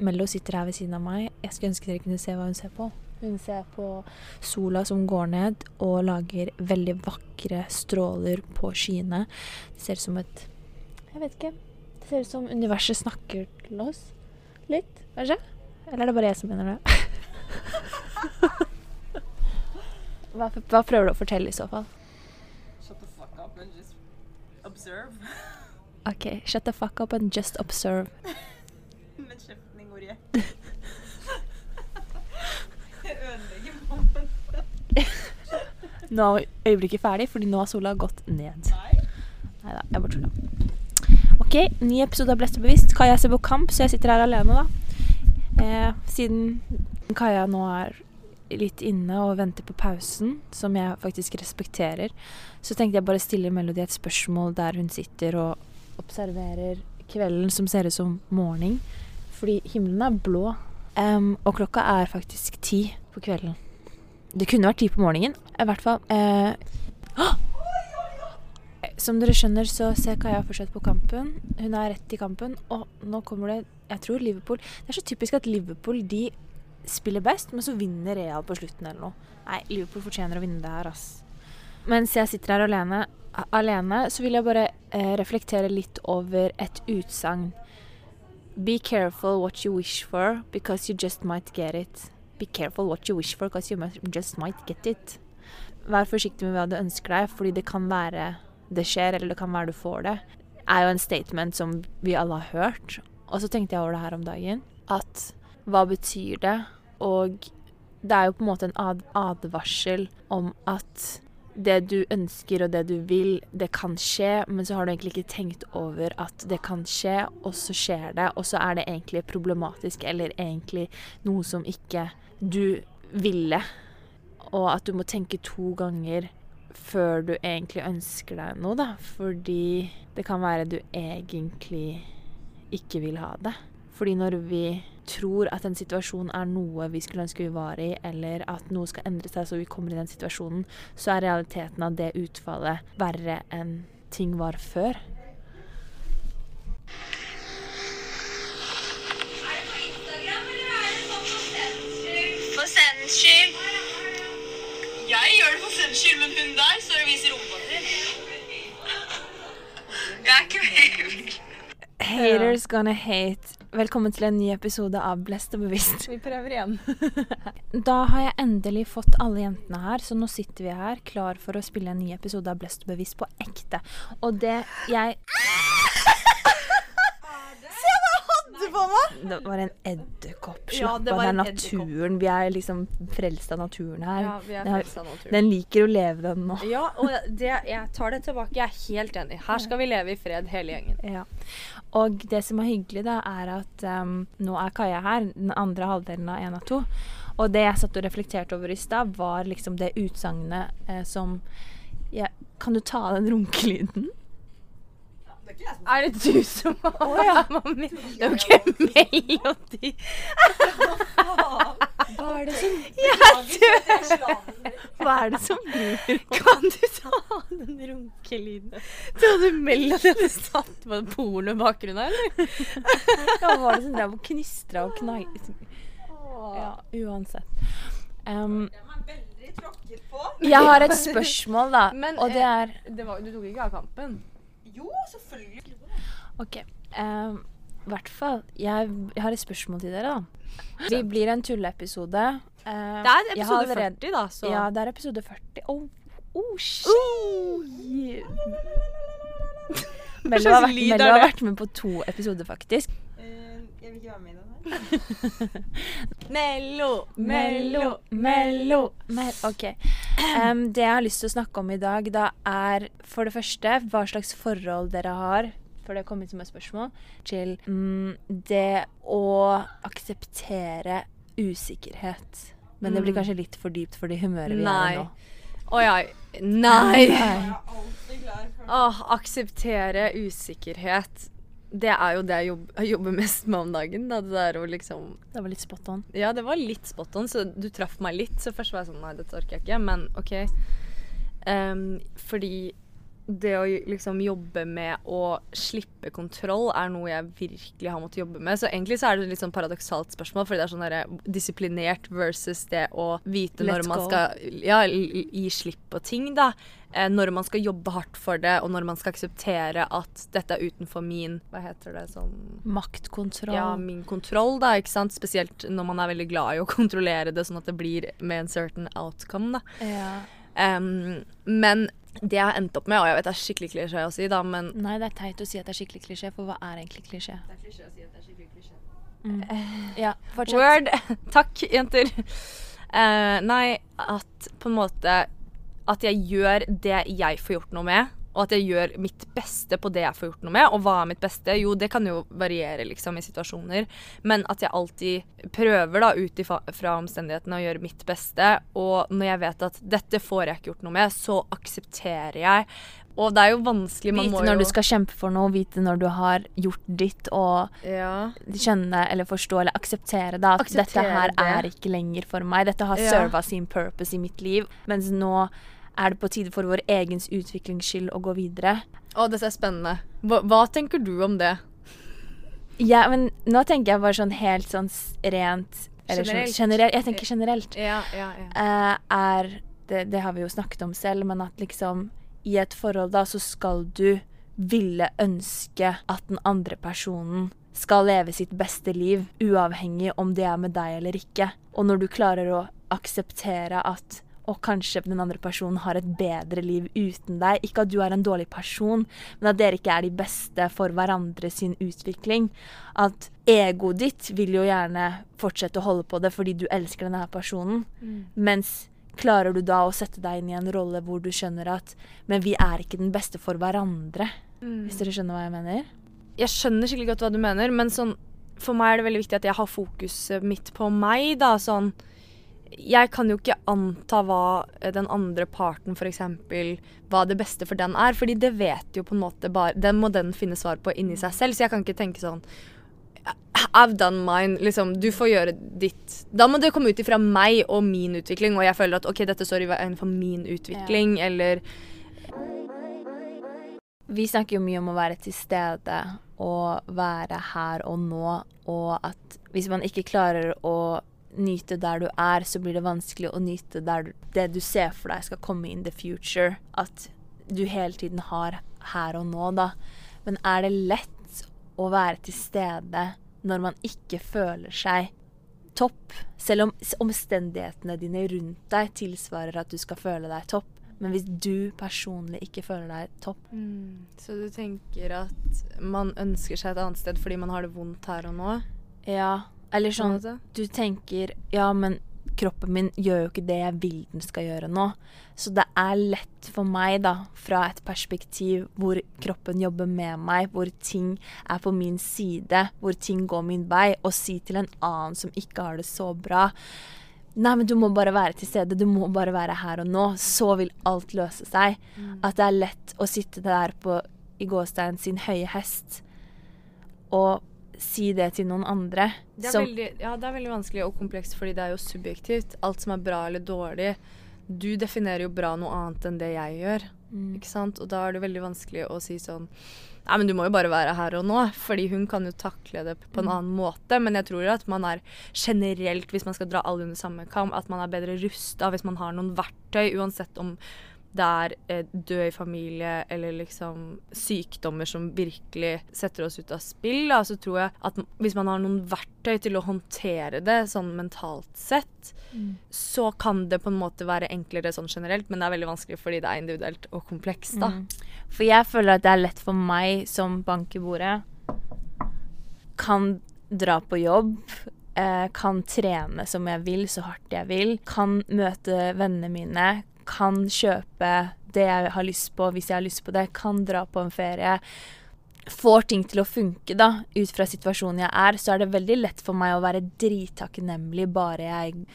Mello sitter her ved siden av meg. Jeg skulle ønske dere kunne se hva hun ser på. Hun ser på sola som går ned og lager veldig vakre stråler på skyene. Det ser ut som et Jeg vet ikke. Det ser ut som universet snakker til oss. Litt, kanskje? Eller er det bare jeg som mener det? hva, hva prøver du å fortelle i så fall? Shut the fuck up and just observe. OK, shut the fuck up and just observe. Jeg ødelegger momentet. Nå er øyeblikket ferdig, fordi nå har sola gått ned. Nei. Da, jeg bare tulla. OK, ny episode av Blest og bevisst. Kaja ser på kamp, så jeg sitter her alene, da. Eh, siden Kaja nå er litt inne og venter på pausen, som jeg faktisk respekterer, så tenkte jeg bare stille Melody et spørsmål der hun sitter og observerer kvelden som ser ut som morgen. Fordi himmelen er blå, Um, og klokka er faktisk ti på kvelden. Det kunne vært ti på morgenen. I hvert fall. Eh, som dere skjønner, så ser Kaja fortsatt på kampen. Hun er rett i kampen, og nå kommer det Jeg tror Liverpool Det er så typisk at Liverpool de spiller best, men så vinner Real på slutten eller noe. Nei, Liverpool fortjener å vinne det her, ass. Mens jeg sitter her alene, alene så vil jeg bare eh, reflektere litt over et utsagn. Be careful what you wish for, because you just might get it. Be careful what you wish for, because you just might get it. Vær forsiktig med hva du ønsker deg, fordi det kan være det skjer, eller det kan være du får det. Det er jo en statement som vi alle har hørt. Og så tenkte jeg over det her om dagen. At hva betyr det? Og det er jo på en måte en advarsel om at det du ønsker og det du vil, det kan skje, men så har du egentlig ikke tenkt over at det kan skje, og så skjer det, og så er det egentlig problematisk, eller egentlig noe som ikke du ville. Og at du må tenke to ganger før du egentlig ønsker deg noe, da. Fordi det kan være du egentlig ikke vil ha det. Fordi når vi tror at en situasjon er noe vi skulle ønske vi var i, eller at noe skal endre seg så vi kommer i den situasjonen, så er realiteten av det utfallet verre enn ting var før. Skyld. Jeg gjør det for sens skyld, men hun der står og viser rumpa si. Jeg er ikke med. Haters gonna hate. Velkommen til en ny episode av Blest og bevisst. Vi prøver igjen. Da har jeg endelig fått alle jentene her, så nå sitter vi her klar for å spille en ny episode av Blest og bevisst på ekte. Og det jeg Du på meg? Det var en edderkopp. Slapp av, ja, det er naturen. Vi er liksom frelst av naturen her. Ja, vi er frelst av naturen. Den liker å leve, den nå. Ja, og det, jeg tar det tilbake. Jeg er helt enig. Her skal vi leve i fred, hele gjengen. Ja. Og det som er hyggelig, da, er at um, nå er Kaja her, den andre halvdelen av én av to. Og det jeg satt og reflekterte over i stad, var liksom det utsagnet eh, som ja, Kan du ta av den runkelyden? Er det du som har Mamma, det er jo ikke meg og de. Hva er det som, hva er det som blir Kan du ta av den runkelyden? Du Melody hadde satt på pornobakgrunn her, eller? Ja, hva var det som drev og knistra og knai... Ja, uansett. Um, jeg har et spørsmål, da. Men, og det eh, er Det var, du tok ikke av kampen? Jo, selvfølgelig. OK. Um, hvert fall. Jeg, jeg har et spørsmål til dere, da. Det blir en tulleepisode. Uh, Det er episode allerede- 40, da, så Ja, det er episode 40. Oh, oh shit! Mello har, vært, Mello har vært med på to episoder, faktisk. jeg vil ikke være med i den. Mello, Mello, Mello, Mel OK. Um, det jeg har lyst til å snakke om i dag, da er for det første hva slags forhold dere har for det kom inn som et spørsmål, til mm, det å akseptere usikkerhet. Men det blir Mm. kanskje litt for dypt for det humøret vi er Nei. i nå. Å ja. Nei. Nei. Åh, akseptere usikkerhet. Det er jo det jeg jobber, jobber mest med om dagen. Da. Det der liksom Det var litt spot on. Ja, det var litt spot on, så du traff meg litt. Så først var jeg sånn Nei, dette orker jeg ikke. Men OK. Um, fordi det å liksom jobbe med å slippe kontroll er noe jeg virkelig har måttet jobbe med. Så egentlig så er det et litt sånn paradoksalt spørsmål, fordi det er sånn derre disiplinert versus det å vite når man go. skal ja, gi slipp på ting, da. Eh, når man skal jobbe hardt for det, og når man skal akseptere at dette er utenfor min Hva heter det sånn Maktkontroll. ja, min kontroll, da, ikke sant. Spesielt når man er veldig glad i å kontrollere det, sånn at det blir med en certain outcome, da. Ja. Um, men det jeg har endt opp med, og jeg vet det er skikkelig klisjé å si, da, men Nei, det er teit å si at det er skikkelig klisjé, for hva er egentlig klisjé? Det er klisjé å si at det er skikkelig klisjé. Mm. Ja, fortsett. Word! Takk, jenter. Uh, nei, at på en måte At jeg gjør det jeg får gjort noe med. Og at jeg gjør mitt beste på det jeg får gjort noe med. Og hva er mitt beste? Jo, det kan jo variere liksom i situasjoner. Men at jeg alltid prøver da ut fra omstendighetene å gjøre mitt beste. Og når jeg vet at dette får jeg ikke gjort noe med, så aksepterer jeg. Og det er jo vanskelig. Man Vite når jo du skal kjempe for noe, vite når du har gjort ditt, og ja. skjønne eller forstå eller akseptere da, at Akseptere dette her det. er ikke lenger for meg. Dette har Ja. serva sin purpose i mitt liv, mens nå er det på tide for vår egens utviklings skyld å gå videre. Å, dette er spennende. Hva, hva tenker du om det? Ja, men nå tenker jeg bare sånn helt sånn rent eller Generelt. Sånn, generelt. Jeg tenker generelt. Ja, ja, ja. Uh, er det, det har vi jo snakket om selv, men at liksom i et forhold da så skal du ville ønske at den andre personen skal leve sitt beste liv, uavhengig om det er med deg eller ikke. Og når du klarer å akseptere at og kanskje den andre personen har et bedre liv uten deg. Ikke at du er en dårlig person, men at dere ikke er de beste for hverandre sin utvikling. At egoet ditt vil jo gjerne fortsette å holde på det fordi du elsker denne personen. personen. Mens klarer du da å sette deg inn i en rolle hvor du skjønner at Men vi er ikke den beste for hverandre. Hvis dere skjønner hva jeg mener? Jeg skjønner skikkelig godt hva du mener, men sånn For meg er det veldig viktig at jeg har fokuset mitt på meg, da. Sånn Jeg kan jo ikke anta hva eh, den andre parten, f.eks. Hva det beste for den er, fordi det vet jo på en måte bare Den må den finne svar på inni seg selv, så jeg kan ikke tenke sånn I've done mine. Liksom, du får gjøre ditt. Da må det komme ut ifra meg og min utvikling, og jeg føler at OK, dette står i veien for min utvikling, eller Vi snakker jo mye om å være til stede og være her og nå, og at hvis man ikke klarer å nyte der du er, så blir det vanskelig å nyte du, det du ser for deg skal komme in the future. At du hele tiden har her og nå, da. Men er det lett å være til stede når man ikke føler seg topp? Selv om omstendighetene dine rundt deg tilsvarer at du skal føle deg topp. Men hvis du personlig ikke føler deg topp Så du tenker at man ønsker seg et annet sted fordi man har det vondt her og nå? Ja, eller sånn? Du tenker Ja, men kroppen min gjør jo ikke det jeg vil den skal gjøre nå. Så det er lett for meg, da, fra et perspektiv hvor kroppen jobber med meg, hvor ting er på min side, hvor ting går min vei, å si til en annen som ikke har det så bra Nei, men du må bare være til stede. Du må bare være her og nå. Så vil alt løse seg. At det er lett å sitte der på i gåstein sin høye hest og si det til noen andre. Det som- veldig, ja, det er veldig vanskelig og komplekst fordi det er jo subjektivt. Alt som er bra eller dårlig. Du definerer jo bra noe annet enn det jeg gjør. Mm. Ikke sant? Og da er det veldig vanskelig å si sånn Nei, men du må jo bare være her og nå. Fordi hun kan jo takle det på en annen måte. Men jeg tror at man er generelt, hvis man skal dra alle under samme kam, at man er bedre rusta hvis man har noen verktøy, uansett om det er eh, død i familie eller liksom sykdommer som virkelig setter oss ut av spill, da, så tror jeg at hvis man har noen verktøy til å håndtere det sånn mentalt sett, så kan det på en måte være enklere sånn generelt, men det er veldig vanskelig fordi det er individuelt og komplekst, da. Mm. For jeg føler at det er lett for meg som bank i bordet kan dra på jobb, eh, kan trene som jeg vil, så hardt jeg vil, kan møte vennene mine, kan kjøpe det jeg har lyst på hvis jeg har lyst på det, kan dra på en ferie. Får ting til å funke, da, ut fra situasjonen jeg er, så er det veldig lett for meg å være drittakknemlig bare jeg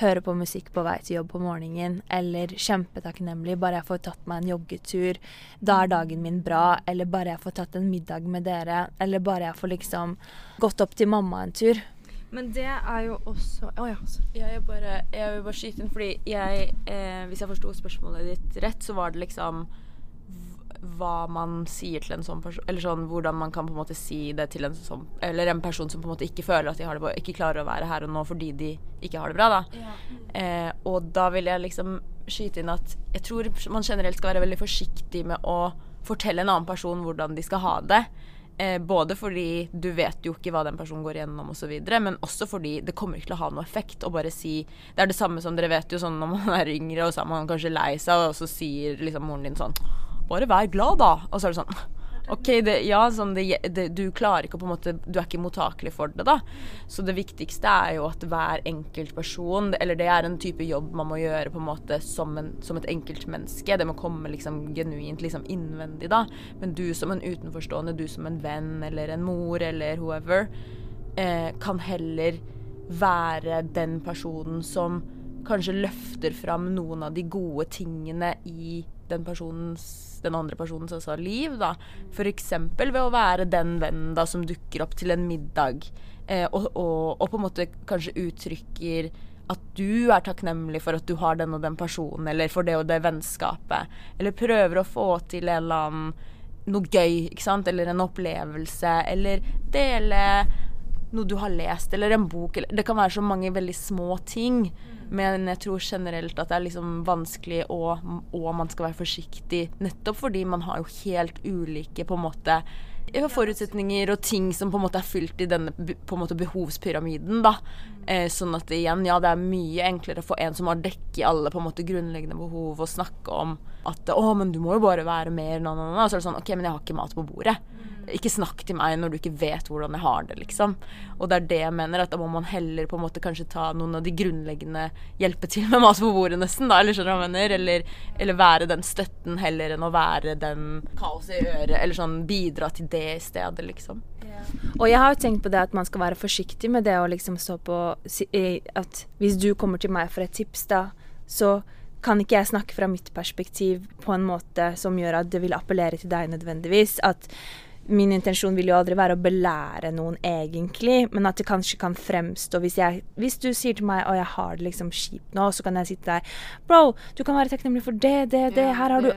hører på musikk på vei til jobb på morgenen, eller kjempetakknemlig bare jeg får tatt meg en joggetur. Da er dagen min bra. Eller bare jeg får tatt en middag med dere. Eller bare jeg får liksom gått opp til mamma en tur. Men det er jo også Å ja. Ja, jeg, bare, jeg vil bare skyte inn, fordi jeg, eh, hvis jeg forsto spørsmålet ditt rett, så var det liksom hva man sier til en sånn person Eller sånn hvordan man kan på en måte si det til en sånn Eller en person som på en måte ikke føler at de har det bra, ikke klarer å være her og nå fordi de ikke har det bra, da. Eh, og da vil jeg liksom skyte inn at jeg tror man generelt skal være veldig forsiktig med å fortelle en annen person hvordan de skal ha det. Eh, både fordi du vet jo ikke hva den personen går igjennom osv., men også fordi det kommer ikke til å ha noe effekt å bare si Det er det samme som dere vet jo sånn når man er yngre, og så er man kanskje lei seg, og så sier liksom moren din sånn Bare vær glad, da. Og så er det sånn OK, det, ja, sånn det, det, du klarer ikke å på en måte Du er ikke mottakelig for det, da. Så det viktigste er jo at hver enkelt person Eller det er en type jobb man må gjøre på en måte som, en, som et enkeltmenneske. Det må komme liksom genuint liksom innvendig, da. Men du som en utenforstående, du som en venn eller en mor eller whoever, eh, kan heller være den personen som kanskje løfter fram noen av de gode tingene i den personens den andre personens altså, liv, da. F.eks. ved å være den vennen da som dukker opp til en middag, eh, og, og, og på en måte kanskje uttrykker at du er takknemlig for at du har den og den personen, eller for det og det vennskapet. Eller prøver å få til en eller annen noe gøy, ikke sant, eller en opplevelse, eller dele noe du har lest, eller en bok, eller Det kan være så mange veldig små ting. Men jeg tror generelt at det er liksom vanskelig, og, og man skal være forsiktig. Nettopp fordi man har jo helt ulike på en måte forutsetninger og ting som på en måte er fylt i denne på en måte behovspyramiden. da. Eh, sånn at igjen, ja, det er mye enklere for en som har dekket alle på en måte grunnleggende behov, å snakke om at 'Å, men du må jo bare være mer', na, na, na. Og så er det sånn 'OK, men jeg har ikke mat på bordet'. Ikke snakk til meg når du ikke vet hvordan jeg har det, liksom. Og det er det jeg mener, at da må man heller på en måte kanskje ta noen av de grunnleggende Hjelpe til med mat på bordet, nesten, da, eller skjønner du hva jeg mener? Eller, eller være den støtten heller enn å være den kaoset i øret, eller sånn bidra til det i stedet, liksom. Og jeg har jo tenkt på det at man skal være forsiktig med det å liksom stå på At hvis du kommer til meg for et tips, da, så kan ikke jeg snakke fra mitt perspektiv på en måte som gjør at det vil appellere til deg nødvendigvis. At min intensjon vil jo aldri være å belære noen egentlig, men at det kanskje kan fremstå hvis, jeg, hvis du sier til meg å jeg har det liksom kjipt nå, så kan jeg sitte der Bro, du kan være takknemlig for det, det, det. Her har du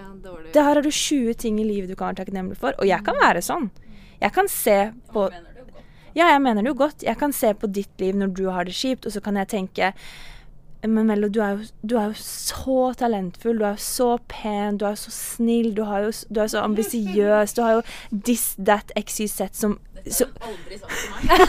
det her har du 20 ting i livet du kan være takknemlig for. Og jeg kan være sånn. Jeg kan se på Ja, jeg mener det jo godt. Jeg kan se på ditt liv når du har det kjipt, og så kan jeg tenke men Mello, du jo, du er jo så talentfull, du er jo så pen, du er jo så snill, du, har jo, du er så ambisiøs, du har jo this, that, XYZ som, som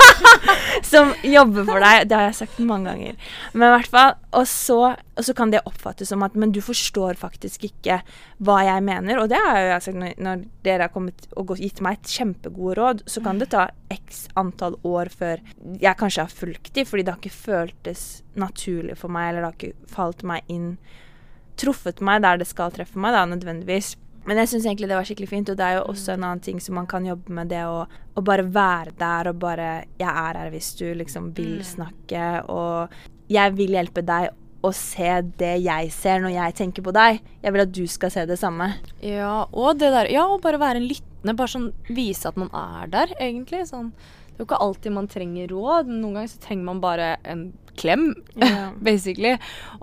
som jobber for deg. Det har jeg sagt mange ganger. Men i hvert fall, og så, og så kan det oppfattes som at Men du forstår faktisk ikke hva jeg mener. Og det har jo jeg sagt når, når dere har kommet og gitt meg et kjempegodt råd, så kan det ta x antall år før jeg kanskje har fulgt dem, fordi det har ikke føltes naturlig for meg, eller det har ikke falt meg inn Truffet meg der det skal treffe meg, da, nødvendigvis. Men jeg syns egentlig det var skikkelig fint, og det er jo også en annen ting som man kan jobbe med, det å, å bare være der og bare Jeg er her hvis du liksom vil snakke, og jeg vil hjelpe deg å se det jeg ser når jeg tenker på deg. Jeg vil at du skal se det samme. Ja, og det der Ja, og bare være en lyttende. Bare sånn vise at man er der, egentlig. Sånn. Det er jo ikke alltid man trenger råd. Noen ganger så trenger man bare en klem, yeah. basically.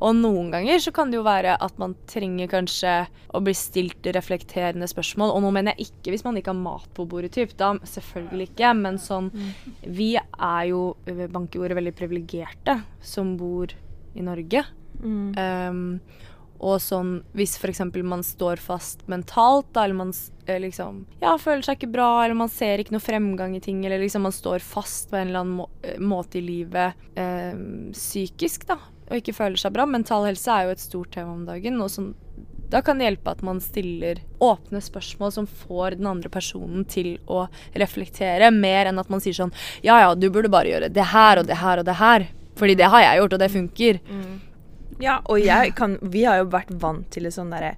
Og noen ganger så kan det jo være at man trenger kanskje å bli stilt reflekterende spørsmål. Og nå mener jeg ikke hvis man ikke har mat på bordet, typ. Da selvfølgelig ikke. Men sånn Vi er jo ved ordet, veldig privilegerte som bor i Norge. Mm. Um, og sånn hvis f.eks. man står fast mentalt, da, eller man eh, liksom ja, føler seg ikke bra, eller man ser ikke noe fremgang i ting, eller liksom man står fast på en eller annen må eh, måte i livet eh, psykisk, da, og ikke føler seg bra. Mental helse er jo et stort tema om dagen. og sånn da kan det hjelpe at man stiller åpne spørsmål som får den andre personen til å reflektere, mer enn at man sier sånn Ja ja, du burde bare gjøre det her og det her og det her. Fordi det har jeg gjort, og det funker. Ja, og jeg kan Vi har jo vært vant til det sånn derre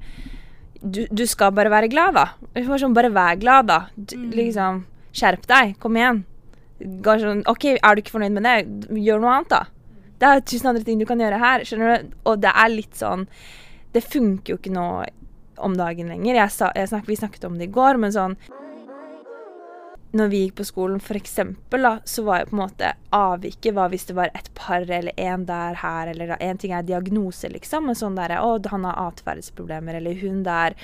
du, du skal bare være glad, da. Sånn, bare vær glad, da. Du, Liksom Skjerp deg. Kom igjen. Sånn, OK, er du ikke fornøyd med det? Gjør noe annet, da. Det er tusen andre ting du kan gjøre her. Skjønner du? Og det er litt sånn Det funker jo ikke nå om dagen lenger. Jeg sa, jeg snak, vi snakket om det i går, men sånn når vi gikk på skolen, for da, så var jo på en måte avviket var hvis det var et par eller en der her, eller en ting er diagnose, liksom, men sånn derre Å, han har atferdsproblemer, eller hun der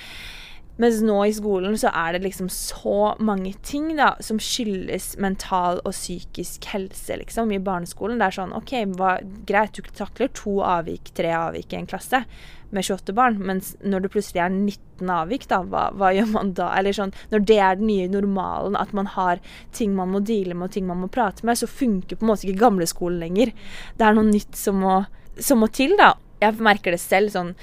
Mens nå i skolen så er det liksom så mange ting da, som skyldes mental og psykisk helse, liksom, i barneskolen. Det er sånn OK, hva, greit, du takler to avvik, tre avvik i en klasse med 28 barn, mens når det plutselig er 19 avvik, da, hva, hva gjør man da? Eller sånn, når det er den nye normalen, at man har ting man må deale med og ting man må prate med, så funker på en måte ikke gamleskolen lenger. Det er noe nytt som må, som må til, da. Jeg merker det selv sånn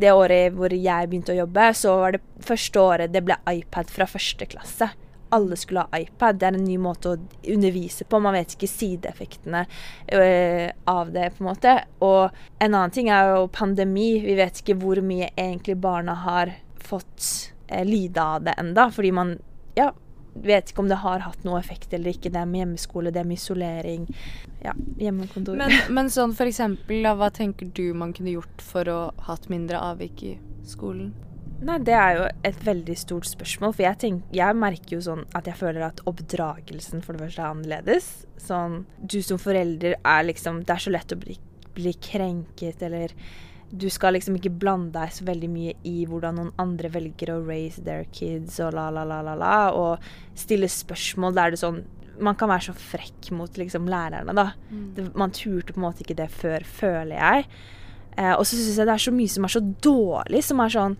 det året hvor jeg begynte å jobbe, så var det første året det ble iPad fra første klasse. Alle skulle ha iPad. Det er en ny måte å undervise på. Man vet ikke sideeffektene øh, av det, på en måte. Og en annen ting er jo pandemi. Vi vet ikke hvor mye egentlig barna har fått eh, lide av det enda, fordi man ja, vet ikke om det har hatt noe effekt eller ikke. Det er med hjemmeskole, det er med isolering. Ja, hjemmekontor. Men, men sånn for eksempel, da, hva tenker du man kunne gjort for å hatt mindre avvik i skolen? Nei, det er jo et veldig stort spørsmål. For jeg, tenk, jeg merker jo sånn at jeg føler at oppdragelsen for det første er annerledes. Sånn Du som forelder er liksom Det er så lett å bli, bli krenket eller du skal liksom ikke blande deg så veldig mye i hvordan noen andre velger å raise their kids og la, la, la, la, la, og stille spørsmål der det sånn Man kan være så frekk mot liksom lærerne, da. Mm. Det, man turte på en måte ikke det før, føler jeg. Eh, og så syns jeg det er så mye som er så dårlig, som er sånn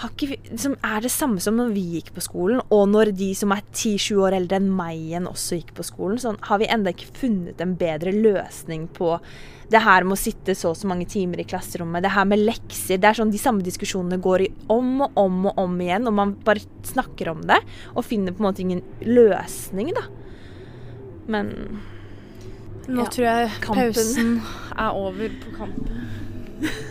ikke, liksom, er det samme som når vi gikk på skolen, og når de som er 10-20 år eldre enn meg igjen også gikk på skolen. Sånn, har vi enda ikke funnet en bedre løsning på det her med å sitte så og så mange timer i klasserommet, det her med lekser Det er sånn De samme diskusjonene går i om og om og om igjen, og man bare snakker om det og finner på en måte ingen løsning, da. Men Nå Ja. tror jeg Kampen. pausen er over på kampen.